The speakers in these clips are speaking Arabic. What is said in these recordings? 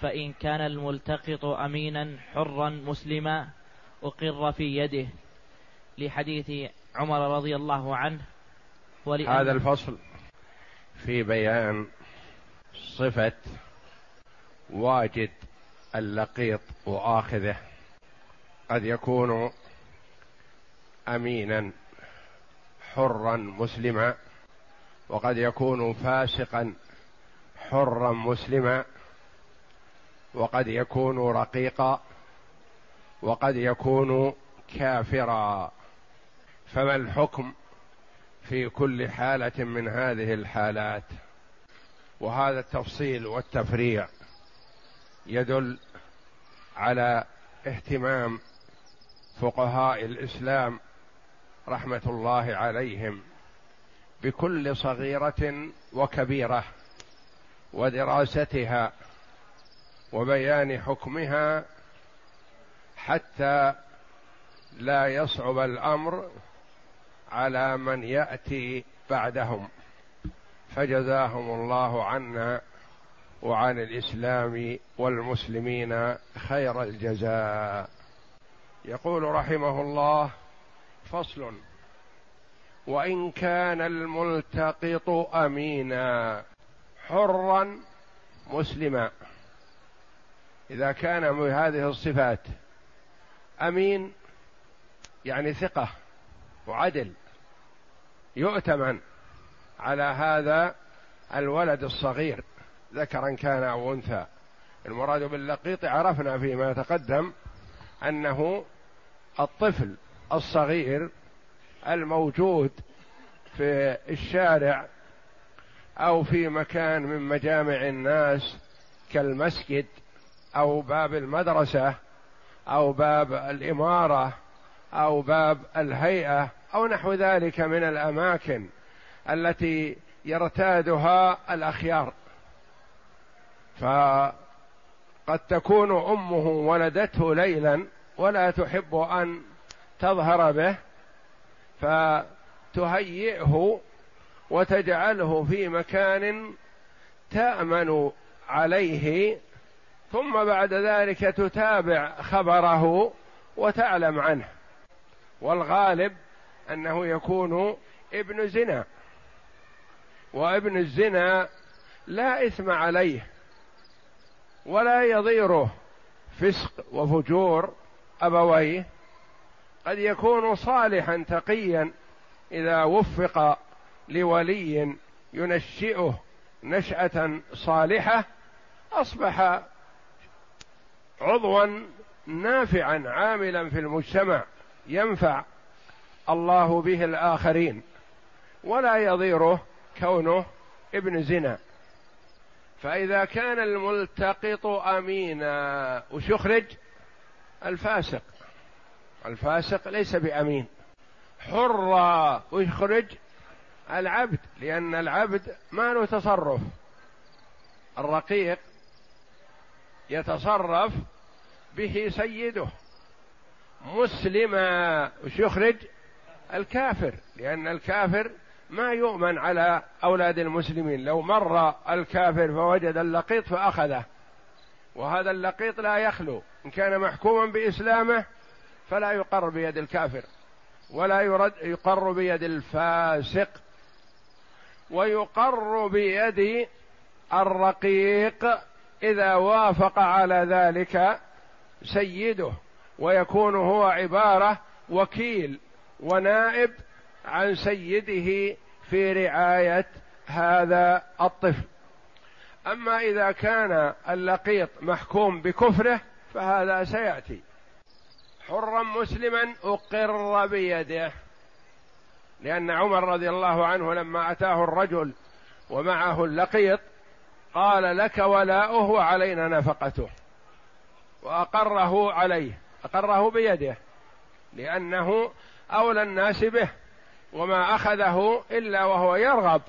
فإن كان الملتقط أمينا حرا مسلما أقر في يده لحديث عمر رضي الله عنه هذا الفصل في بيان صفة واجد اللقيط وآخذه. قد يكون أمينا حرا مسلما وقد يكون فاسقا حرا مسلما وقد يكون رقيقا وقد يكون كافرا. فما الحكم في كل حالة من هذه الحالات؟ وهذا التفصيل والتفريع يدل على اهتمام فقهاء الإسلام رحمة الله عليهم بكل صغيرة وكبيرة ودراستها وبيان حكمها حتى لا يصعب الأمر على من يأتي بعدهم. فجزاهم الله عنا وعن الإسلام والمسلمين خير الجزاء. يقول رحمه الله فصل وإن كان الملتقط أمينا حرا مسلما. إذا كان بهذه الصفات أمين يعني ثقة وعدل يؤتمن على هذا الولد الصغير ذكرا كان أو أنثى. المراد باللقيط عرفنا فيما تقدم أنه الطفل الصغير الموجود في الشارع أو في مكان من مجامع الناس كالمسجد أو باب المدرسة أو باب الإمارة أو باب الهيئة أو نحو ذلك من الأماكن التي يرتادها الأخيار. فقد تكون أمه ولدته ليلا ولا تحب أن تظهر به فتهيئه وتجعله في مكان تأمن عليه ثم بعد ذلك تتابع خبره وتعلم عنه. والغالب أنه يكون ابن زنا. وابن الزنا لا إثم عليه ولا يضيره فسق وفجور أبويه. قد يكون صالحا تقيا إذا وفق لولي ينشئه نشأة صالحة أصبح عضوا نافعا عاملا في المجتمع ينفع الله به الآخرين ولا يضيره كونه ابن زنا. فإذا كان الملتقط امينا وش يخرج؟ الفاسق. الفاسق ليس بأمين. حرا ويخرج العبد لأن العبد ما له تصرف. الرقيق يتصرف به سيده. مسلما وش يخرج الكافر لأن الكافر ما يؤمن على أولاد المسلمين. لو مر الكافر فوجد اللقيط فأخذه وهذا اللقيط لا يخلو. إن كان محكوما بإسلامه فلا يقر بيد الكافر ولا يرد يقر بيد الفاسق ويقر بيد الرقيق. إذا وافق على ذلك سيده ويكون هو عبارة وكيل ونائب عن سيده في رعاية هذا الطفل. أما إذا كان اللقيط محكوم بكفره فهذا سيأتي. حرا مسلما أقر بيده لأن عمر رضي الله عنه لما أتاه الرجل ومعه اللقيط قال لك ولاؤه وعلينا نفقته. وأقره عليه أقره بيده لأنه أولى الناس به وما أخذه إلا وهو يرغب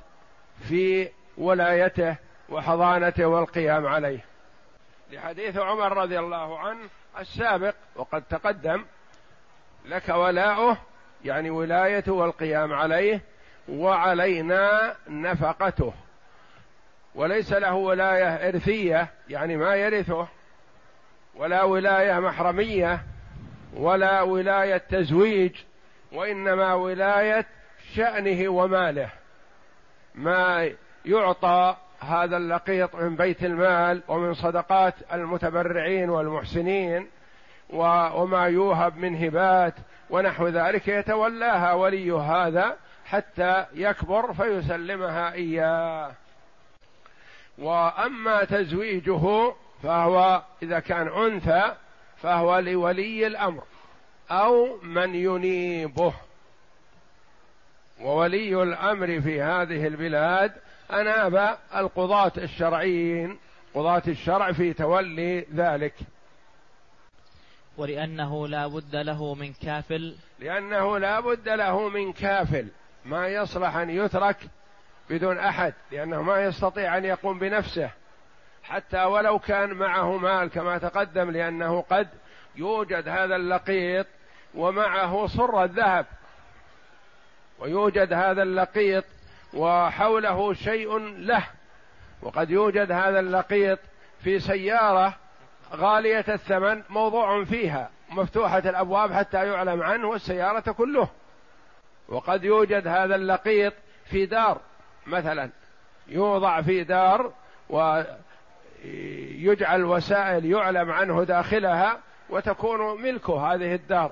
في ولايته وحضانته والقيام عليه. لحديث عمر رضي الله عنه السابق وقد تقدم لك ولاؤه يعني ولايته والقيام عليه وعلينا نفقته. وليس له ولاية إرثية يعني ما يرثه ولا ولاية محرمية ولا ولاية تزويج وإنما ولاية شأنه وماله. ما يعطى هذا اللقيط من بيت المال ومن صدقات المتبرعين والمحسنين وما يوهب من هبات ونحو ذلك يتولاها ولي هذا حتى يكبر فيسلمها إياه. وأما تزويجه فهو إذا كان أنثى فهو لولي الأمر أو من ينيبه. وولي الأمر في هذه البلاد أناب القضاة الشرعيين قضاة الشرع في تولي ذلك. ولأنه لا بد له من كافل. لأنه لا بد له من كافل ما يصلح أن يترك بدون أحد لأنه ما يستطيع أن يقوم بنفسه حتى ولو كان معه مال كما تقدم لأنه قد يوجد هذا اللقيط ومعه صر الذهب. ويوجد هذا اللقيط وحوله شيء له وقد يوجد هذا اللقيط في سيارة غالية الثمن موضوع فيها مفتوحة الأبواب حتى يعلم عنه والسيارة كله. وقد يوجد هذا اللقيط في دار مثلا يوضع في دار ويجعل وسائل يعلم عنه داخلها وتكون ملكه هذه الدار.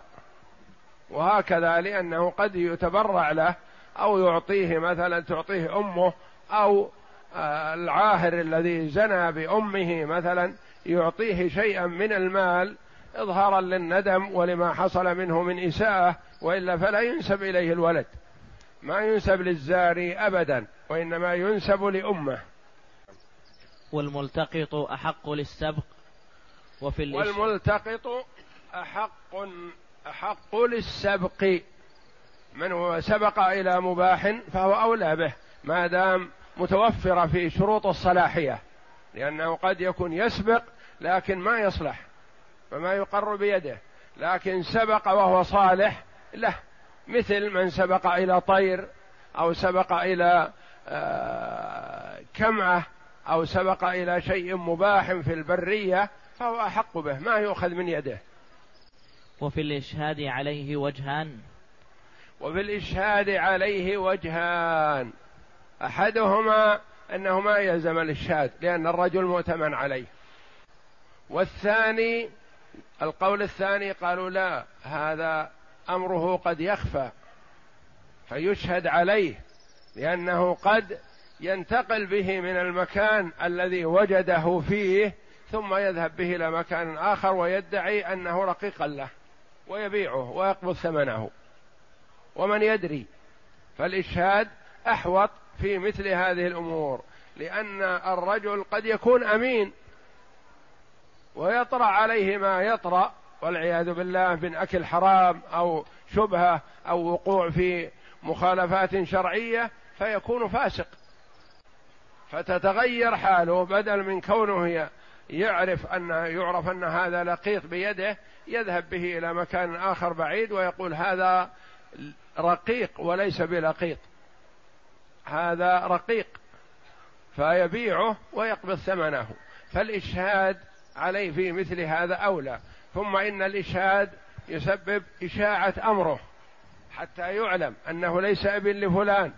وهكذا لأنه قد يتبرع له أو يعطيه مثلا تعطيه أمه أو آه، العاهر الذي زنى بأمه مثلا يعطيه شيئا من المال إظهارا للندم ولما حصل منه من إساءة وإلا فلا ينسب إليه الولد. ما ينسب للزاري أبدا. وإنما ينسب لأمة. والملتقط أحق للسبق وفي والملتقط أحق أحق للسبق. من هو سبق إلى مباح فهو أولى به ما دام متوفرة في شروط الصلاحية. لأنه قد يكون يسبق لكن ما يصلح فما يقر بيده. لكن سبق وهو صالح له مثل من سبق إلى طير أو سبق إلى آه، كمعة أو سبق إلى شيء مباح في البرية فهو أحق به ما يؤخذ من يده. وفي الإشهاد عليه وجهان. وفي الإشهاد عليه وجهان. أحدهما أنه ما يلزم الإشهاد لأن الرجل مؤتمن عليه. والثاني القول الثاني قالوا لا هذا أمره قد يخفى فيشهد عليه. لأنه قد ينتقل به من المكان الذي وجده فيه ثم يذهب به إلى مكان آخر ويدعي أنه رقيقا له ويبيعه ويقبض ثمنه. ومن يدري فالإشهاد أحوط في مثل هذه الأمور لأن الرجل قد يكون أمين ويطرأ عليه ما يطرأ والعياذ بالله من أكل حرام أو شبهة أو وقوع في مخالفات شرعية فيكون فاسق. فتتغير حاله بدل من كونه يعرف ان يعرف أن هذا لقيط بيده يذهب به إلى مكان آخر بعيد ويقول هذا رقيق وليس بلقيط. هذا رقيق. فيبيعه ويقبض ثمنه. فالإشهاد عليه في مثل هذا أولى. ثم إن الإشهاد يسبب إشاعة أمره حتى يعلم أنه ليس ابن لفلان.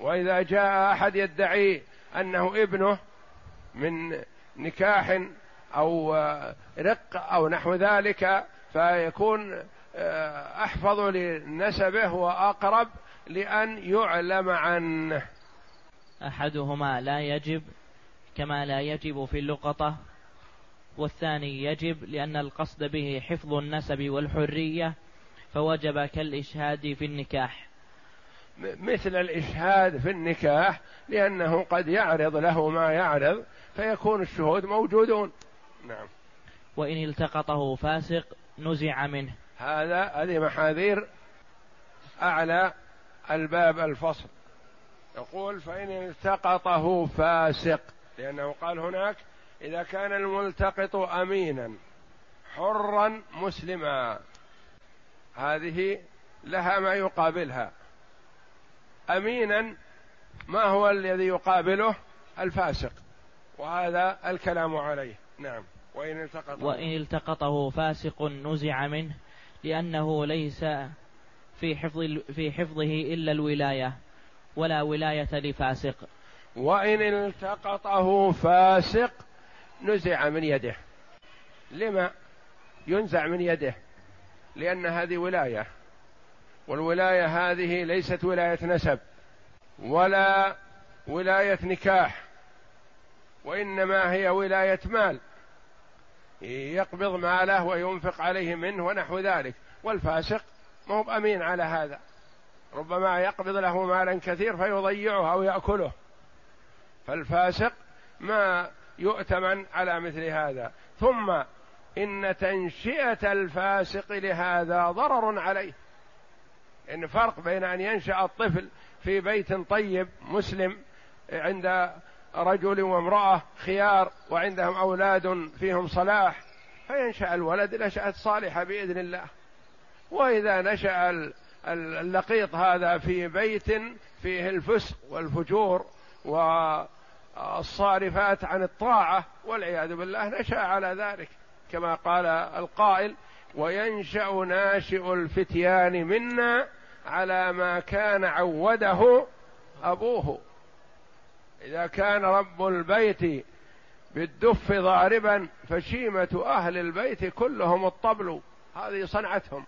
وإذا جاء أحد يدعي أنه ابنه من نكاح أو رق أو نحو ذلك فيكون آه، أحفظ لنسبه وأقرب لأن يعلم عنه. أحدهما لا يجب كما لا يجب في اللقطة والثاني يجب لأن القصد به حفظ النسب والحرية فوجب كالإشهاد في النكاح. مثل الإشهاد في النكاح لأنه قد يعرض له ما يعرض فيكون الشهود موجودون. نعم. وإن التقطه فاسق نزع منه. هذا هذه محاذير أعلى الباب الفصل. يقول فإن التقطه فاسق لأنه قال هناك إذا كان الملتقط أمينا حرا مسلما هذه لها ما يقابلها. أمينا ما هو الذي يقابله؟ الفاسق. وهذا الكلام عليه. نعم. وإن التقطه. وإن التقطه فاسق نزع منه لأنه ليس في حفظ في حفظه إلا الولاية ولا ولاية لفاسق. وإن التقطه فاسق نزع من يده. لما ينزع من يده؟ لأن هذه ولاية. والولاية هذه ليست ولاية نسب ولا ولاية نكاح وإنما هي ولاية مال. يقبض ماله وينفق عليه منه ونحو ذلك. والفاسق ما هو بأمين على هذا. ربما يقبض له مالا كثير فيضيعه أو يأكله. فالفاسق ما يؤتمن على مثل هذا. ثم إن تنشئة الفاسق لهذا ضرر عليه. إن فرق بين أن ينشأ الطفل في بيت طيب مسلم عند رجل وامرأة خيار وعندهم أولاد فيهم صلاح فينشأ الولد نشأة صالحة بإذن الله. وإذا نشأ اللقيط هذا في بيت فيه الفسق والفجور والصارفات عن الطاعة والعياذ بالله نشأ على ذلك. كما قال القائل وينشأ ناشئ الفتيان منا على ما كان عوده أبوه. إذا كان رب البيت بالدف ضاربا فشيمة أهل البيت كلهم الطبل. هذه صنعتهم.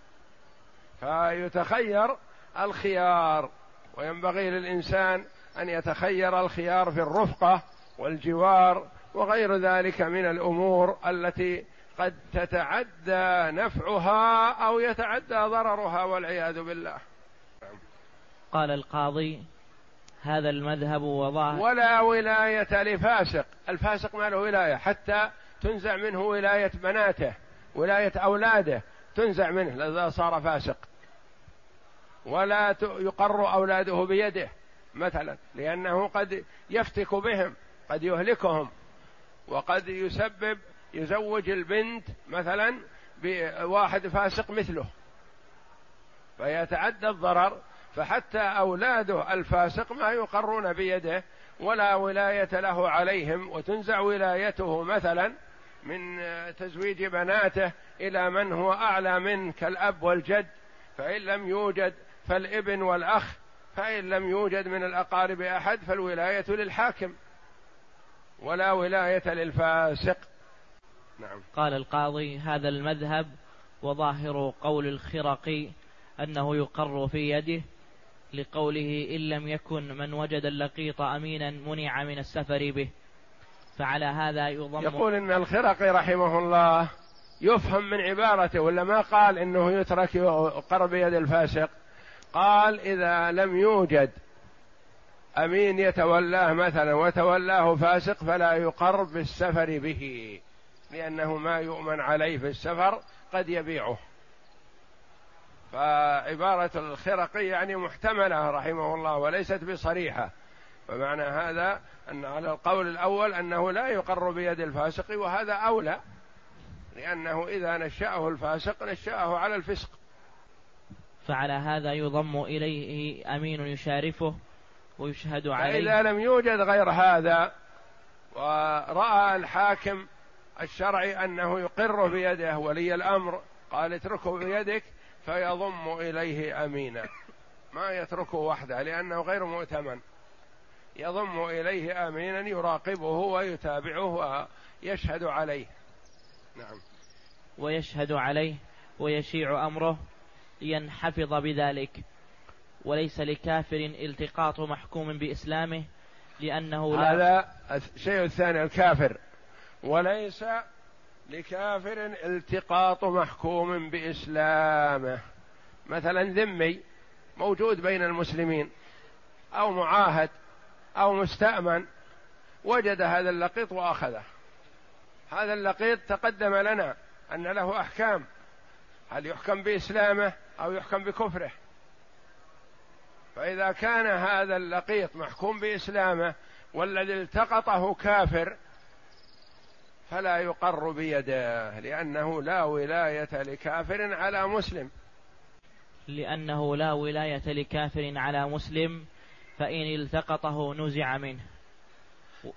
فيتخير الخيار. وينبغي للإنسان أن يتخير الخيار في الرفقة والجوار وغير ذلك من الأمور التي قد تتعدى نفعها أو يتعدى ضررها والعياذ بالله. قال القاضي هذا المذهب وظاهر ولا ولاية لفاسق. الفاسق ما له ولاية حتى تنزع منه ولاية بناته ولاية أولاده تنزع منه إذا صار فاسق. ولا يقر أولاده بيده مثلا لأنه قد يفتك بهم قد يهلكهم وقد يسبب يزوج البنت مثلا بواحد فاسق مثله. فيتعدى الضرر فحتى أولاده الفاسق ما يقرون بيده ولا ولاية له عليهم وتنزع ولايته مثلا من تزويج بناته إلى من هو أعلى منه كالأب والجد فإن لم يوجد فالإبن والأخ فإن لم يوجد من الأقارب أحد فالولاية للحاكم ولا ولاية للفاسق نعم. قال القاضي هذا المذهب وظاهر قول الخرقي أنه يقر في يده لقوله إن لم يكن من وجد اللقيط أمينا منع من السفر به. فعلى هذا يضم يقول إن الخرقي رحمه الله يفهم من عبارته ولا ما قال إنه يترك يقر بيد الفاسق؟ قال إذا لم يوجد أمين يتولاه مثلا وتولاه فاسق فلا يقر بالسفر به لأنه ما يؤمن عليه في السفر قد يبيعه. فعبارة الخرقي يعني محتملة رحمه الله وليست بصريحة. فمعنى هذا أن على القول الأول أنه لا يقر بيد الفاسق وهذا أولى لأنه إذا نشأه الفاسق نشأه على الفسق. فعلى هذا يضم إليه أمين يشارفه ويشهد عليه. فإذا لم يوجد غير هذا ورأى الحاكم الشرعي أنه يقر بيده ولي الأمر قال اتركه بيدك فيضم إليه أمينا. ما يتركه وحده لأنه غير مؤتمن. يضم إليه أمينا يراقبه ويتابعه ويشهد عليه. نعم. ويشهد عليه ويشيع أمره لينحفظ بذلك. وليس لكافر التقاط محكوم بإسلامه لأنه لا هذا الشيء الثاني الكافر. وليس لكافر التقاط محكوم بإسلامه. مثلا ذمي موجود بين المسلمين أو معاهد أو مستأمن وجد هذا اللقيط وأخذه. هذا اللقيط تقدم لنا أن له أحكام. هل يحكم بإسلامه أو يحكم بكفره؟ فإذا كان هذا اللقيط محكوم بإسلامه والذي التقطه كافر فلا يقر بيده لأنه لا ولاية لكافر على مسلم. لأنه لا ولاية لكافر على مسلم فإن التقطه نزع منه.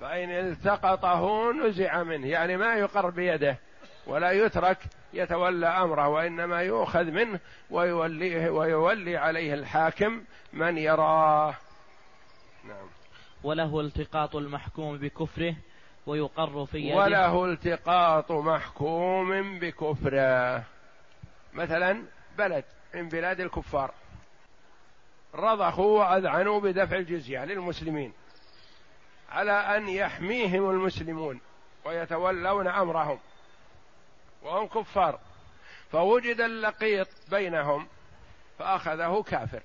فإن التقطه نزع منه يعني ما يقر بيده ولا يترك يتولى أمره وإنما يؤخذ منه ويوليه ويولي عليه الحاكم من يراه. نعم. وله التقاط المحكوم بكفره ويقر في يده. وله التقاط محكوم بكفره. مثلا بلد من بلاد الكفار. رضخوا وأذعنوا بدفع الجزية للمسلمين على أن يحميهم المسلمون ويتولون أمرهم. وهم كفار. فوجد اللقيط بينهم فأخذه كافر.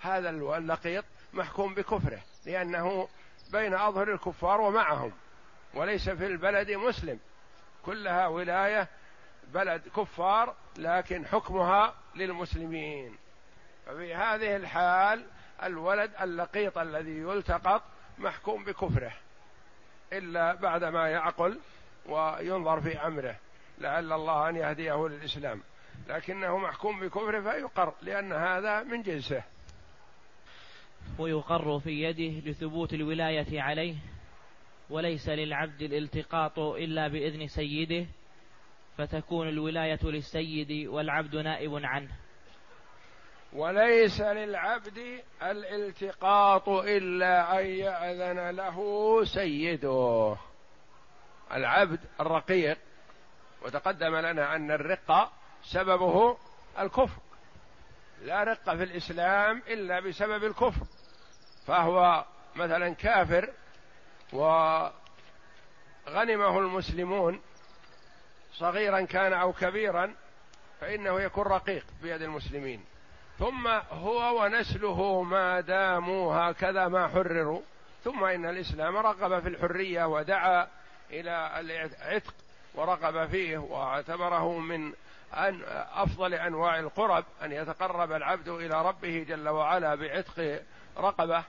هذا اللقيط محكوم بكفره لأنه بين أظهر الكفار ومعهم. وليس في البلد مسلم. كلها ولاية بلد كفار لكن حكمها للمسلمين. ففي هذه الحال الولد اللقيط الذي يلتقط محكوم بكفره إلا بعدما يعقل وينظر في أمره لعل الله أن يهديه للإسلام. لكنه محكوم بكفره فيقر لأن هذا من جنسه. ويقر في يده لثبوت الولاية عليه. وليس للعبد الالتقاط إلا بإذن سيده فتكون الولاية للسيد والعبد نائب عنه. وليس للعبد الالتقاط إلا أن يأذن له سيده. العبد الرقيق وتقدم لنا أن الرقه سببه الكفر. لا رقه في الإسلام إلا بسبب الكفر فهو مثلا كافر وغنمه المسلمون صغيرا كان أو كبيرا فإنه يكون رقيق بيد المسلمين. ثم هو ونسله ما داموا هكذا ما حرروا. ثم إن الإسلام رغب في الحرية ودعا إلى العتق ورغب فيه واعتبره من أن أفضل أنواع القرب أن يتقرب العبد إلى ربه جل وعلا بعتق رقبة.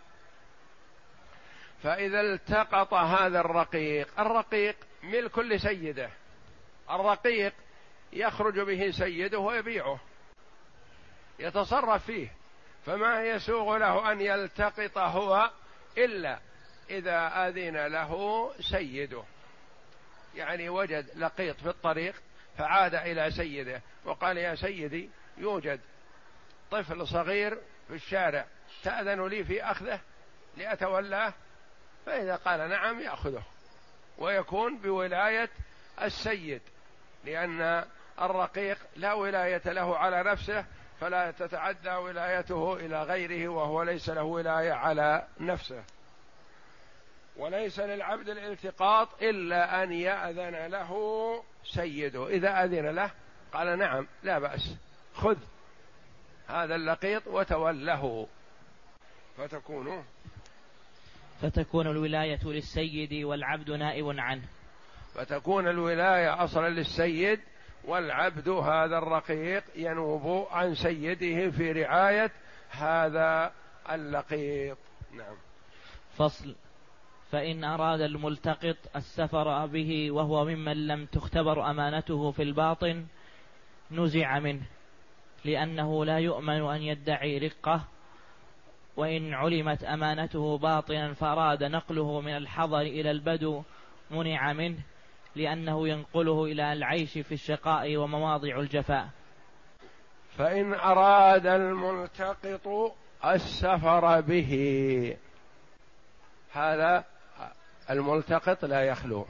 فإذا التقط هذا الرقيق الرقيق ملك لسيده. الرقيق يخرج به سيده ويبيعه يتصرف فيه. فما يسوغ له أن يلتقط هو إلا إذا أذن له سيده. يعني وجد لقيط في الطريق فعاد إلى سيده وقال يا سيدي يوجد طفل صغير في الشارع تأذن لي في أخذه لأتولاه فإذا قال نعم يأخذه ويكون بولاية السيد لأن الرقيق لا ولاية له على نفسه فلا تتعدى ولايته إلى غيره وهو ليس له ولاية على نفسه. وليس للعبد الالتقاط إلا أن يأذن له سيده. إذا أذن له قال نعم لا بأس خذ هذا اللقيط وتوله فتكون فتكون الولاية للسيد والعبد نائب عنه. فتكون الولاية أصلا للسيد والعبد هذا الرقيق ينوب عن سيده في رعاية هذا اللقيط. نعم. فصل. فإن أراد الملتقط السفر به وهو ممن لم تختبر أمانته في الباطن نزع منه لأنه لا يؤمن أن يدعي رقة وإن علمت أمانته باطنا فأراد نقله من الحضر إلى البدو منع منه لأنه ينقله إلى العيش في الشقاء ومواضع الجفاء. فإن أراد الملتقط السفر به. هذا الملتقط لا يخلو.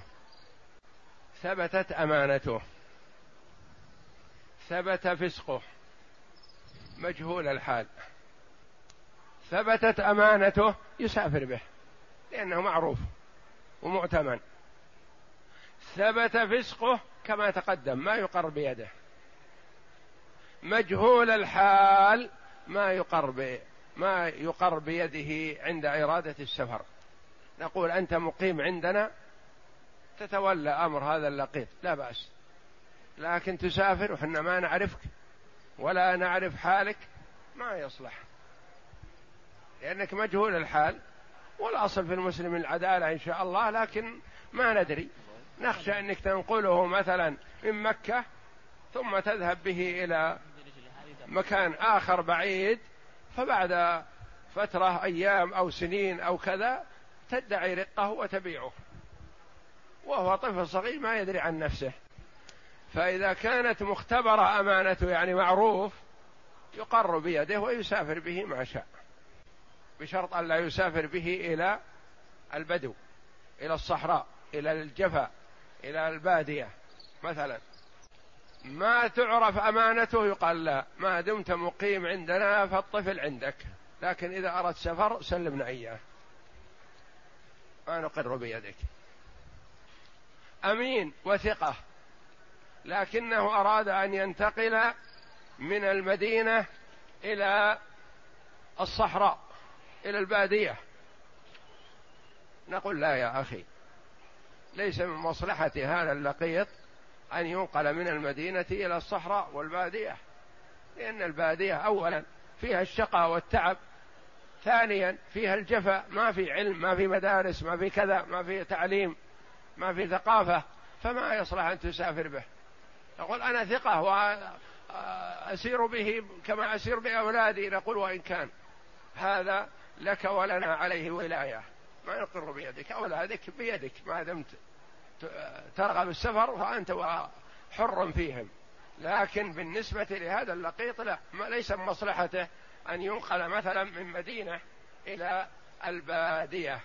ثبتت أمانته. ثبت فسقه. مجهول الحال. ثبتت أمانته يسافر به لأنه معروف ومؤتمن. ثبت فسقه كما تقدم ما يقر بيده. مجهول الحال ما يقر ما يقر بيده عند إرادة السفر. نقول أنت مقيم عندنا تتولى أمر هذا اللقيط لا بأس. لكن تسافر وحنا ما نعرفك ولا نعرف حالك ما يصلح. لأنك مجهول الحال والأصل في المسلم العدالة إن شاء الله لكن ما ندري. نخشى أنك تنقله مثلا من مكة ثم تذهب به إلى مكان آخر بعيد فبعد فترة أيام أو سنين أو كذا تدعي رقه وتبيعه. وهو طفل صغير ما يدري عن نفسه. فإذا كانت مختبرة أمانته يعني معروف يقر بيده ويسافر به ما شاء. بشرط أن لا يسافر به إلى البدو إلى الصحراء إلى الجفا إلى البادية مثلا. ما تعرف أمانته؟ يقال لا. ما دمت مقيم عندنا فالطفل عندك. لكن إذا أردت سفر سلمنا إياه. ما نقر بيدك. أمين وثقة. لكنه أراد أن ينتقل من المدينة إلى الصحراء. إلى البادية. نقول لا يا أخي ليس من مصلحة هذا اللقيط أن ينقل من المدينة إلى الصحراء والبادية لأن البادية أولا فيها الشقاء والتعب ثانيا فيها الجفا ما في علم ما في مدارس ما في كذا ما في تعليم ما في ثقافة فما يصلح أن تسافر به. يقول أنا ثقة وأسير به كما أسير بأولادي نقول وإن كان. هذا لك ولنا عليه ولاية. ما نقر بيدك أولادك بيدك ما دمت ترغب السفر فأنت حر فيهم. لكن بالنسبة لهذا اللقيط لا ما ليس مصلحته أن ينقل مثلا من مدينة إلى البادية.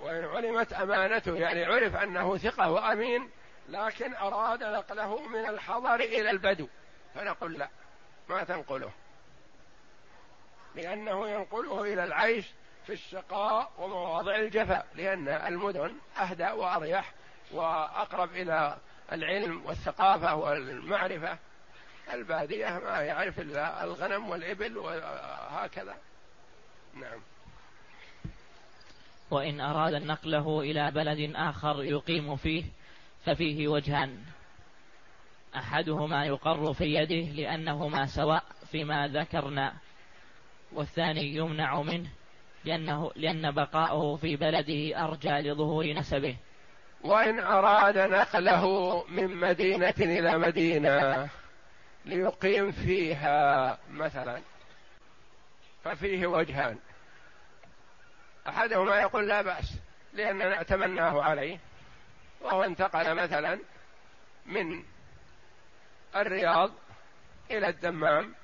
وإن علمت أمانته يعني عرف أنه ثقة وأمين لكن أراد نقله من الحضر إلى البدو. فنقول لا ما تنقله. لأنه ينقله إلى العيش في الشقاء ومواضع الجفاء لأن المدن أهدى وأريح وأقرب إلى العلم والثقافة والمعرفة. البادية ما يعرف إلا الغنم والإبل وهكذا. نعم. وإن أراد نقله إلى بلد آخر يقيم فيه ففيه وجهان. أحدهما يقر في يده لأنهما سواء فيما ذكرنا. والثاني يمنع منه لأنه لأن بقاؤه في بلده أرجى لظهور نسبه. وإن أراد نقله من مدينة إلى مدينة ليقيم فيها مثلا ففيه وجهان. أحدهما يقول لا بأس لأننا اتمناه عليه وهو انتقل مثلا من الرياض إلى الدمام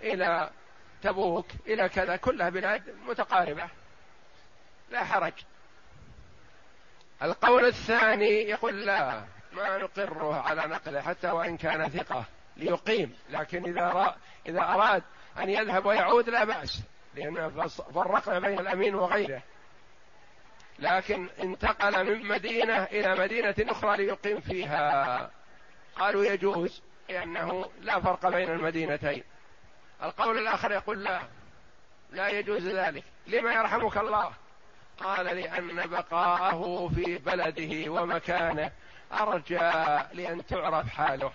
إلى تبوك إلى كذا كلها بلاد متقاربة. لا حرج. القول الثاني يقول لا ما نقره على نقله حتى وإن كان ثقة ليقيم لكن إذا إذا أراد أن يذهب ويعود لا بأس لأن فرقنا بين الأمين وغيره. لكن انتقل من مدينة إلى مدينة أخرى ليقيم فيها. قالوا يجوز لأنه لا فرق بين المدينتين. القول الآخر يقول لا لا يجوز ذلك. لما يرحمك الله؟ قال لأن بقاءه في بلده ومكانه أرجى لأن تعرف حاله.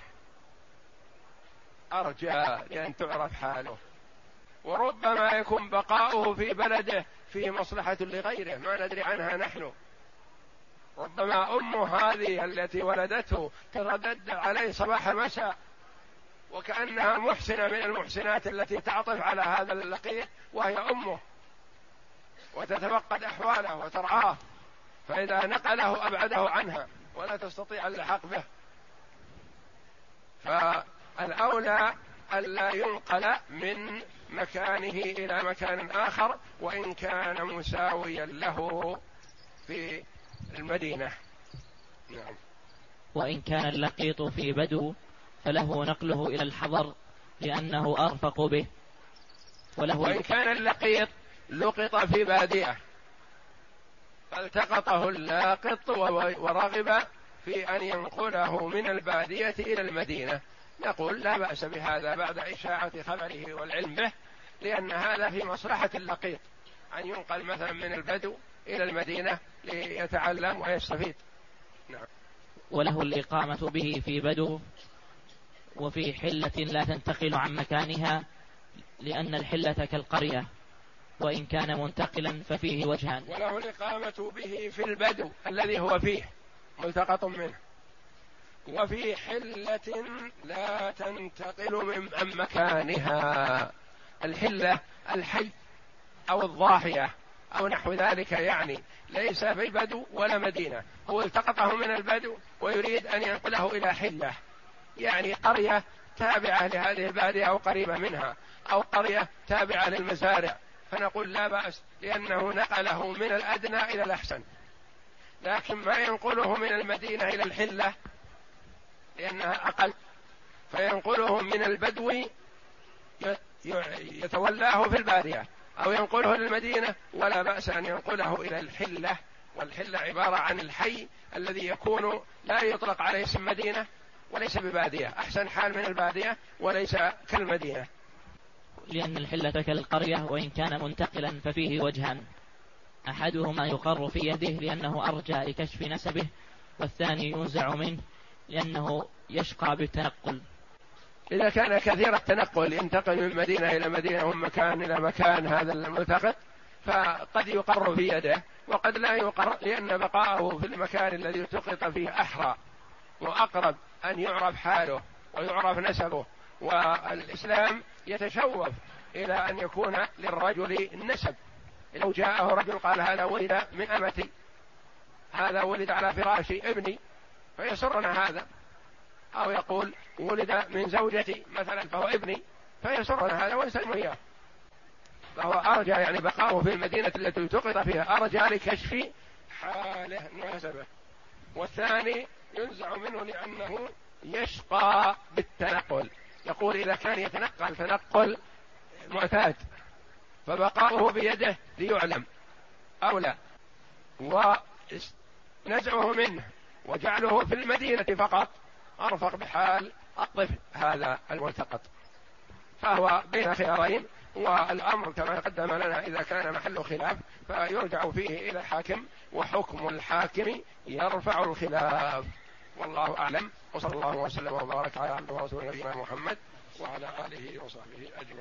أرجى لأن تعرف حاله. وربما يكون بقاؤه في بلده فيه مصلحة لغيره ما ندري عنها نحن. ربما أمه هذه التي ولدته تردد عليه صباح مساء وكأنها محسنة من المحسنات التي تعطف على هذا اللقيط وهي أمه. وتتفقد أحواله وترعاه فإذا نقله أبعده عنها ولا تستطيع اللحاق به. فالأولى ألا ينقل من مكانه إلى مكان آخر وإن كان مساويا له في المدينة. نعم. وإن كان اللقيط في بدو فله نقله إلى الحضر لأنه أرفق به. وله وإن كان اللقيط لقط في بادية فالتقطه اللاقط ورغب في أن ينقله من البادية إلى المدينة. نقول لا بأس بهذا بعد إشاعة خبره والعلم به لأن هذا في مصلحة اللقيط أن ينقل مثلا من البدو إلى المدينة ليتعلم ويستفيد. نعم. وله الإقامة به في بدو وفي حلة لا تنتقل عن مكانها لأن الحلة كالقرية وإن كان منتقلا ففيه وجهان وله الإقامة به في البدو الذي هو فيه ملتقط منه. وفي حلة لا تنتقل من مكانها. الحلة الحي أو الضاحية أو نحو ذلك يعني ليس في بدو ولا مدينة. هو التقطه من البدو ويريد أن ينقله إلى حلة. يعني قرية تابعة لهذه البادية أو قريبة منها أو قرية تابعة للمزارع. فنقول لا بأس لأنه نقله من الأدنى إلى الأحسن. لكن ما ينقله من المدينة إلى الحلة لأنها أقل فينقله من البدو يتولاه في البادية أو ينقله للمدينة ولا بأس أن ينقله إلى الحلة. والحلة عبارة عن الحي الذي يكون لا يطلق عليه اسم مدينة وليس ببادية. أحسن حال من البادية وليس كالمدينة لأن الحلة كالقرية وإن كان منتقلا ففيه وجهان أحدهما يقر في يده لأنه أرجى لكشف نسبه والثاني ينزع منه لأنه يشقى بالتنقل. إذا كان كثير التنقل ينتقل من مدينة إلى مدينة ومن مكان إلى مكان هذا الملتقط فقد يقر في يده وقد لا يقر لأن بقاءه في المكان الذي التقط فيه أحرى وأقرب. أن يعرف حاله ويعرف نسبه والإسلام يتشوف إلى أن يكون للرجل نسب. لو جاءه رجل قال هذا ولد من أمتي هذا ولد على فراش ابني فيسرنا هذا. أو يقول ولد من زوجتي مثلا فهو ابني فيسرنا هذا ونسلم إياه. فهو أرجى يعني بقاؤه في المدينة التي التقط فيها أرجى لكشف حاله نسبه والثاني ينزع منه لأنه يشقى بالتنقل. يقول إذا كان يتنقل تنقل معتاد فبقاؤه بيده ليعلم أو لا. ونزعه منه وجعله في المدينة فقط. أرفق بحال الطفل هذا الملتقط. فهو بين خيارين والأمر كما قدم لنا إذا كان محل خلاف فيرجع فيه إلى الحاكم وحكم الحاكم يرفع الخلاف. والله أعلم. وصلى الله وسلم وبارك على عبده ورسوله نبينا محمد وعلى آله وصحبه أجمعين.